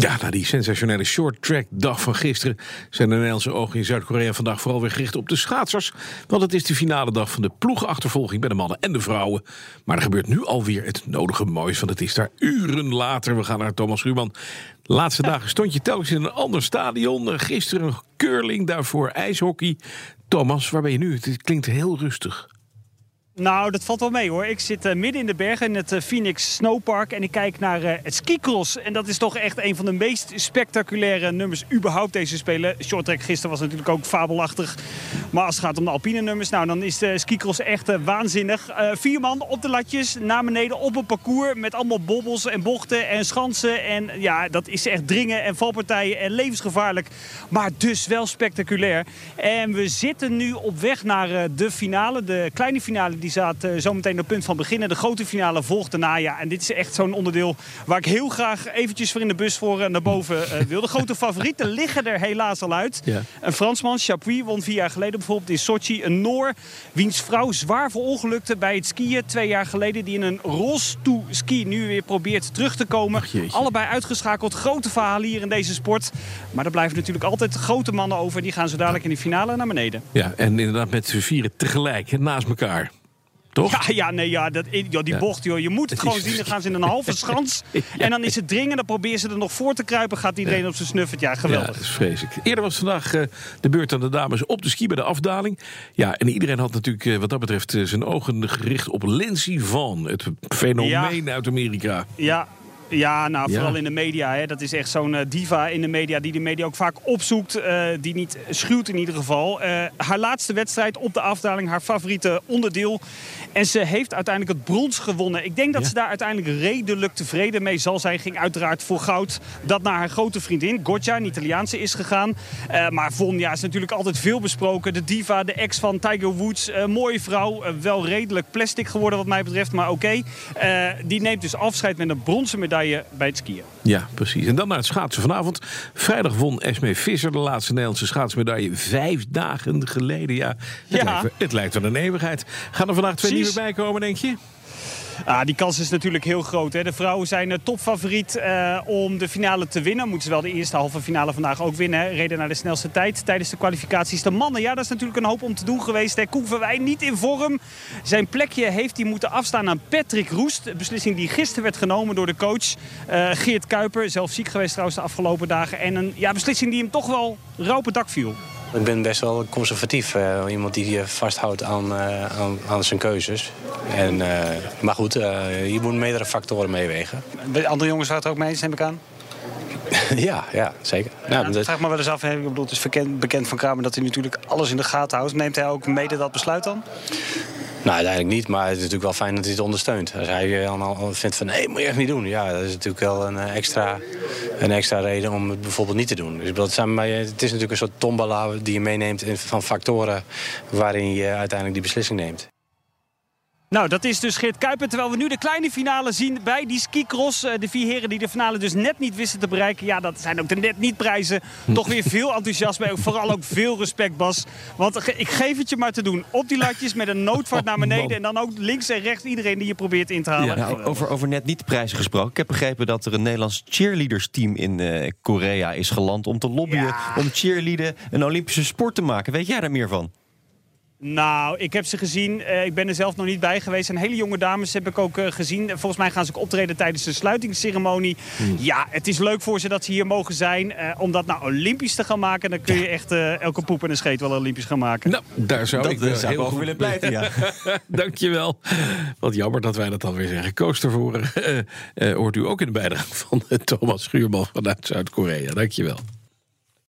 Ja, na die sensationele short track dag van gisteren zijn de Nederlandse ogen in Zuid-Korea vandaag vooral weer gericht op de schaatsers. Want het is de finale dag van de ploegachtervolging bij de mannen en de vrouwen. Maar er gebeurt nu alweer het nodige moois, want het is daar uren later. We gaan naar Thomas Ruman. De laatste dagen stond je telkens in een ander stadion. Gisteren curling, daarvoor ijshockey. Thomas, waar ben je nu? Het klinkt heel rustig. Nou, dat valt wel mee hoor. Ik zit uh, midden in de bergen in het uh, Phoenix Snowpark en ik kijk naar uh, het skicross. En dat is toch echt een van de meest spectaculaire nummers überhaupt deze spelen. Shorttrack gisteren was natuurlijk ook fabelachtig. Maar als het gaat om de alpine nummers, nou dan is de skicross echt waanzinnig. vier man op de latjes, naar beneden op een parcours met allemaal bobbels en bochten en schansen. En ja, dat is echt dringen en valpartijen en levensgevaarlijk. Maar dus wel spectaculair. En we zitten nu op weg naar de finale, de kleine finale die staat uh, zometeen op het punt van beginnen. De grote finale volgt daarna. Ja, en dit is echt zo'n onderdeel waar ik heel graag eventjes voor in de bus voor naar boven wil. De grote favorieten liggen er helaas al uit. Ja. Een Fransman, Chapuis, won vier jaar geleden bijvoorbeeld in Sochi. Een Noor, wiens vrouw zwaar verongelukte bij het skiën twee jaar geleden. Die in een rolstoel ski nu weer probeert terug te komen. Allebei uitgeschakeld. Grote verhalen hier in deze sport. Maar er blijven natuurlijk altijd grote mannen over. Die gaan zo dadelijk in de finale naar beneden. Ja, en inderdaad met z'n vieren tegelijk naast elkaar. Toch? Ja, ja, nee, ja, dat, joh, die bocht, joh, je moet het gewoon zien. Dan gaan ze in een halve schans. En dan is het dringen. Dan proberen ze er nog voor te kruipen. Gaat iedereen op zijn snuffert. Ja, geweldig. Dat is vreselijk. Eerder was vandaag uh, de beurt aan de dames op de ski bij de afdaling. Ja, en iedereen had natuurlijk uh, wat dat betreft uh, zijn ogen gericht op Lindsey Van. Het fenomeen uit Amerika. Ja, ja, nou, vooral in de media. Hè. Dat is echt zo'n uh, diva in de media die de media ook vaak opzoekt. Uh, die niet schuwt in ieder geval. Uh, haar laatste wedstrijd op de afdaling, haar favoriete onderdeel. En ze heeft uiteindelijk het brons gewonnen. Ik denk dat ja. ze daar uiteindelijk redelijk tevreden mee zal zijn. Ging uiteraard voor goud dat naar haar grote vriendin, Gotja, een Italiaanse, is gegaan. maar Von ja, is natuurlijk altijd veel besproken. De diva, de ex van Tiger Woods. mooie vrouw, wel redelijk plastic geworden wat mij betreft. Maar oké, okay. die neemt dus afscheid met een bronzen medaille bij het skiën. Ja, precies. En dan naar het schaatsen vanavond. Vrijdag won Esme Visser de laatste Nederlandse schaatsmedaille. Vijf dagen geleden. Ja, het, ja. Lijkt, het lijkt wel een eeuwigheid. Gaan er vandaag twee nieuwe bij komen, denk je? Ah, die kans is natuurlijk heel groot. Hè. De vrouwen zijn uh, topfavoriet uh, om de finale te winnen. Moeten ze wel de eerste halve finale vandaag ook winnen. Reden naar de snelste tijd tijdens de kwalificaties. De mannen, ja, dat is natuurlijk een hoop om te doen geweest. Koen Verwijn niet in vorm. Zijn plekje heeft hij moeten afstaan aan Patrick Roest. De beslissing die gisteren werd genomen door de coach uh, Geert Kuiper. Zelf ziek geweest trouwens de afgelopen dagen. En een ja, beslissing die hem toch wel rauw het dak viel. Ik ben best wel conservatief. Uh, iemand die vasthoudt aan, uh, aan, aan, zijn keuzes. En, uh, maar goed, je moet meerdere factoren meewegen. De andere jongens waren het ook mee eens, neem ik aan? ja, ja, zeker. Ja, nou, dat vraag me wel eens af. Ik bedoel, het is bekend, bekend van Kramer dat hij natuurlijk alles in de gaten houdt. Neemt hij ook mede dat besluit dan? Nou, uiteindelijk niet, maar het is natuurlijk wel fijn dat hij het ondersteunt. Als hij dan al vindt van nee, moet je echt niet doen. Ja, dat is natuurlijk wel een extra, een extra reden om het bijvoorbeeld niet te doen. Dus dat zijn, maar het is natuurlijk een soort tombola die je meeneemt van factoren waarin je uiteindelijk die beslissing neemt. Nou, dat is dus Geert Kuiper. Terwijl we nu de kleine finale zien bij die skicross. De vier heren die de finale dus net niet wisten te bereiken. Ja, dat zijn ook de net niet prijzen. Toch weer veel enthousiasme. Vooral ook veel respect, Bas. Want ik geef het je maar te doen. Op die latjes met een noodvaart naar beneden. En dan ook links en rechts iedereen die je probeert in te halen. Ja, over, over net niet prijzen gesproken. Ik heb begrepen dat er een Nederlands cheerleadersteam in uh, Korea is geland. Om te lobbyen ja. om cheerleaden een Olympische sport te maken. Weet jij daar meer van? Nou, ik heb ze gezien. Uh, ik ben er zelf nog niet bij geweest. En hele jonge dames heb ik ook uh, gezien. Volgens mij gaan ze ook optreden tijdens de sluitingsceremonie. Hmm. Ja, het is leuk voor ze dat ze hier mogen zijn. Uh, om dat nou Olympisch te gaan maken, dan kun je echt elke poep en een scheet wel Olympisch gaan maken. Nou, daar zou dat, ik zou heel goed willen pleiten, ja. Dankjewel. Wat jammer dat wij dat dan weer zeggen. Koos ervoor hoort u ook in de bijdrage van Thomas Schuurman vanuit Zuid-Korea. Dankjewel.